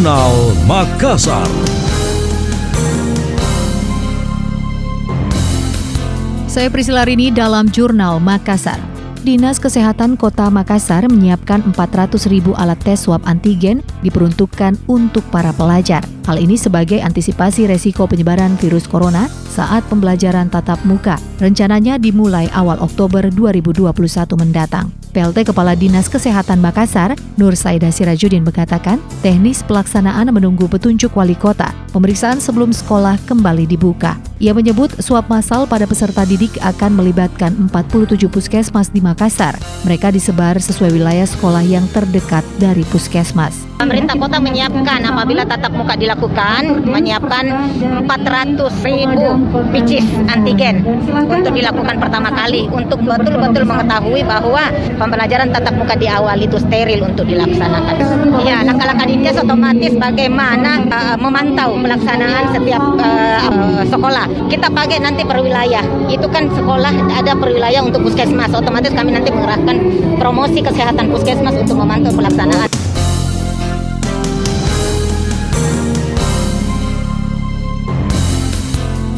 Jurnal Makassar. Saya Priscila Rini dalam Jurnal Makassar. Dinas Kesehatan Kota Makassar menyiapkan 400 ribu alat tes swab antigen diperuntukkan untuk para pelajar. Hal ini sebagai antisipasi resiko penyebaran virus corona saat pembelajaran tatap muka. Rencananya dimulai awal Oktober 2021 mendatang. PLT Kepala Dinas Kesehatan Makassar, Nur Saida Sirajudin mengatakan, teknis pelaksanaan menunggu petunjuk wali kota. Pemeriksaan sebelum sekolah kembali dibuka. Ia menyebut swab massal pada peserta didik akan melibatkan 47 puskesmas di Makassar. Mereka disebar sesuai wilayah sekolah yang terdekat dari puskesmas. Pemerintah kota menyiapkan apabila tatap muka dilakukan, menyiapkan 400 ribu picis antigen untuk dilakukan pertama kali untuk betul-betul mengetahui bahwa pembelajaran tatap muka di awal itu steril untuk dilaksanakan. Ya, langkah-langkah dinkes otomatis bagaimana uh, memantau pelaksanaan setiap uh, sekolah. Kita pakai nanti per wilayah. Itu kan sekolah ada per wilayah untuk puskesmas. Otomatis kami nanti mengerahkan promosi kesehatan puskesmas untuk memantau pelaksanaan.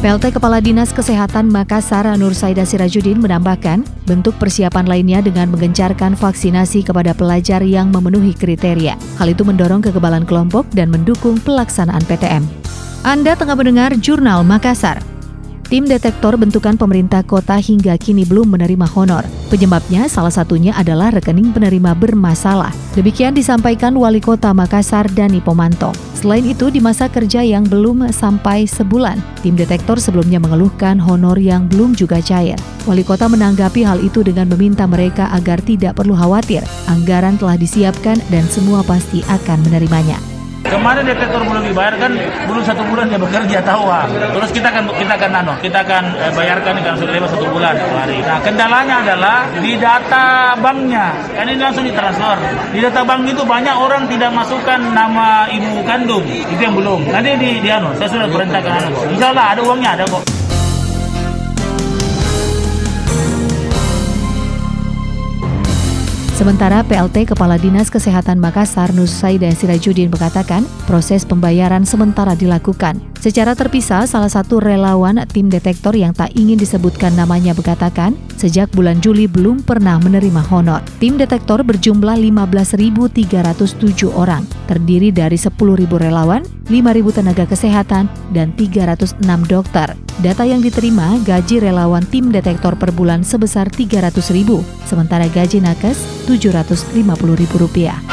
PLT Kepala Dinas Kesehatan Makassar Nur Saida Sirajudin menambahkan, bentuk persiapan lainnya dengan menggencarkan vaksinasi kepada pelajar yang memenuhi kriteria. Hal itu mendorong kekebalan kelompok dan mendukung pelaksanaan PTM. Anda tengah mendengar Jurnal Makassar. Tim detektor bentukan pemerintah kota hingga kini belum menerima honor. Penyebabnya salah satunya adalah rekening penerima bermasalah. Demikian disampaikan Wali Kota Makassar Dani Pomanto. Selain itu, di masa kerja yang belum sampai sebulan, tim detektor sebelumnya mengeluhkan honor yang belum juga cair. Wali kota menanggapi hal itu dengan meminta mereka agar tidak perlu khawatir. Anggaran telah disiapkan dan semua pasti akan menerimanya. Kemarin detektor belum dibayar kan belum satu bulan dia bekerja tahu ah. Terus kita akan kita akan nano, kita akan eh, bayarkan kan sudah lewat satu bulan hari. Nah kendalanya adalah di data banknya. Kan ini langsung ditransfer. Di data bank itu banyak orang tidak masukkan nama ibu kandung. Itu yang belum. Nanti di, di anu, saya sudah perintahkan anu. Insya Allah ada uangnya ada kok. Sementara PLT Kepala Dinas Kesehatan Makassar Nusaida Sirajudin mengatakan proses pembayaran sementara dilakukan. Secara terpisah, salah satu relawan tim detektor yang tak ingin disebutkan namanya mengatakan, sejak bulan Juli belum pernah menerima honor. Tim detektor berjumlah 15.307 orang, terdiri dari 10.000 relawan, 5.000 tenaga kesehatan, dan 306 dokter. Data yang diterima, gaji relawan tim detektor per bulan sebesar 300.000, sementara gaji nakes Rp750.000.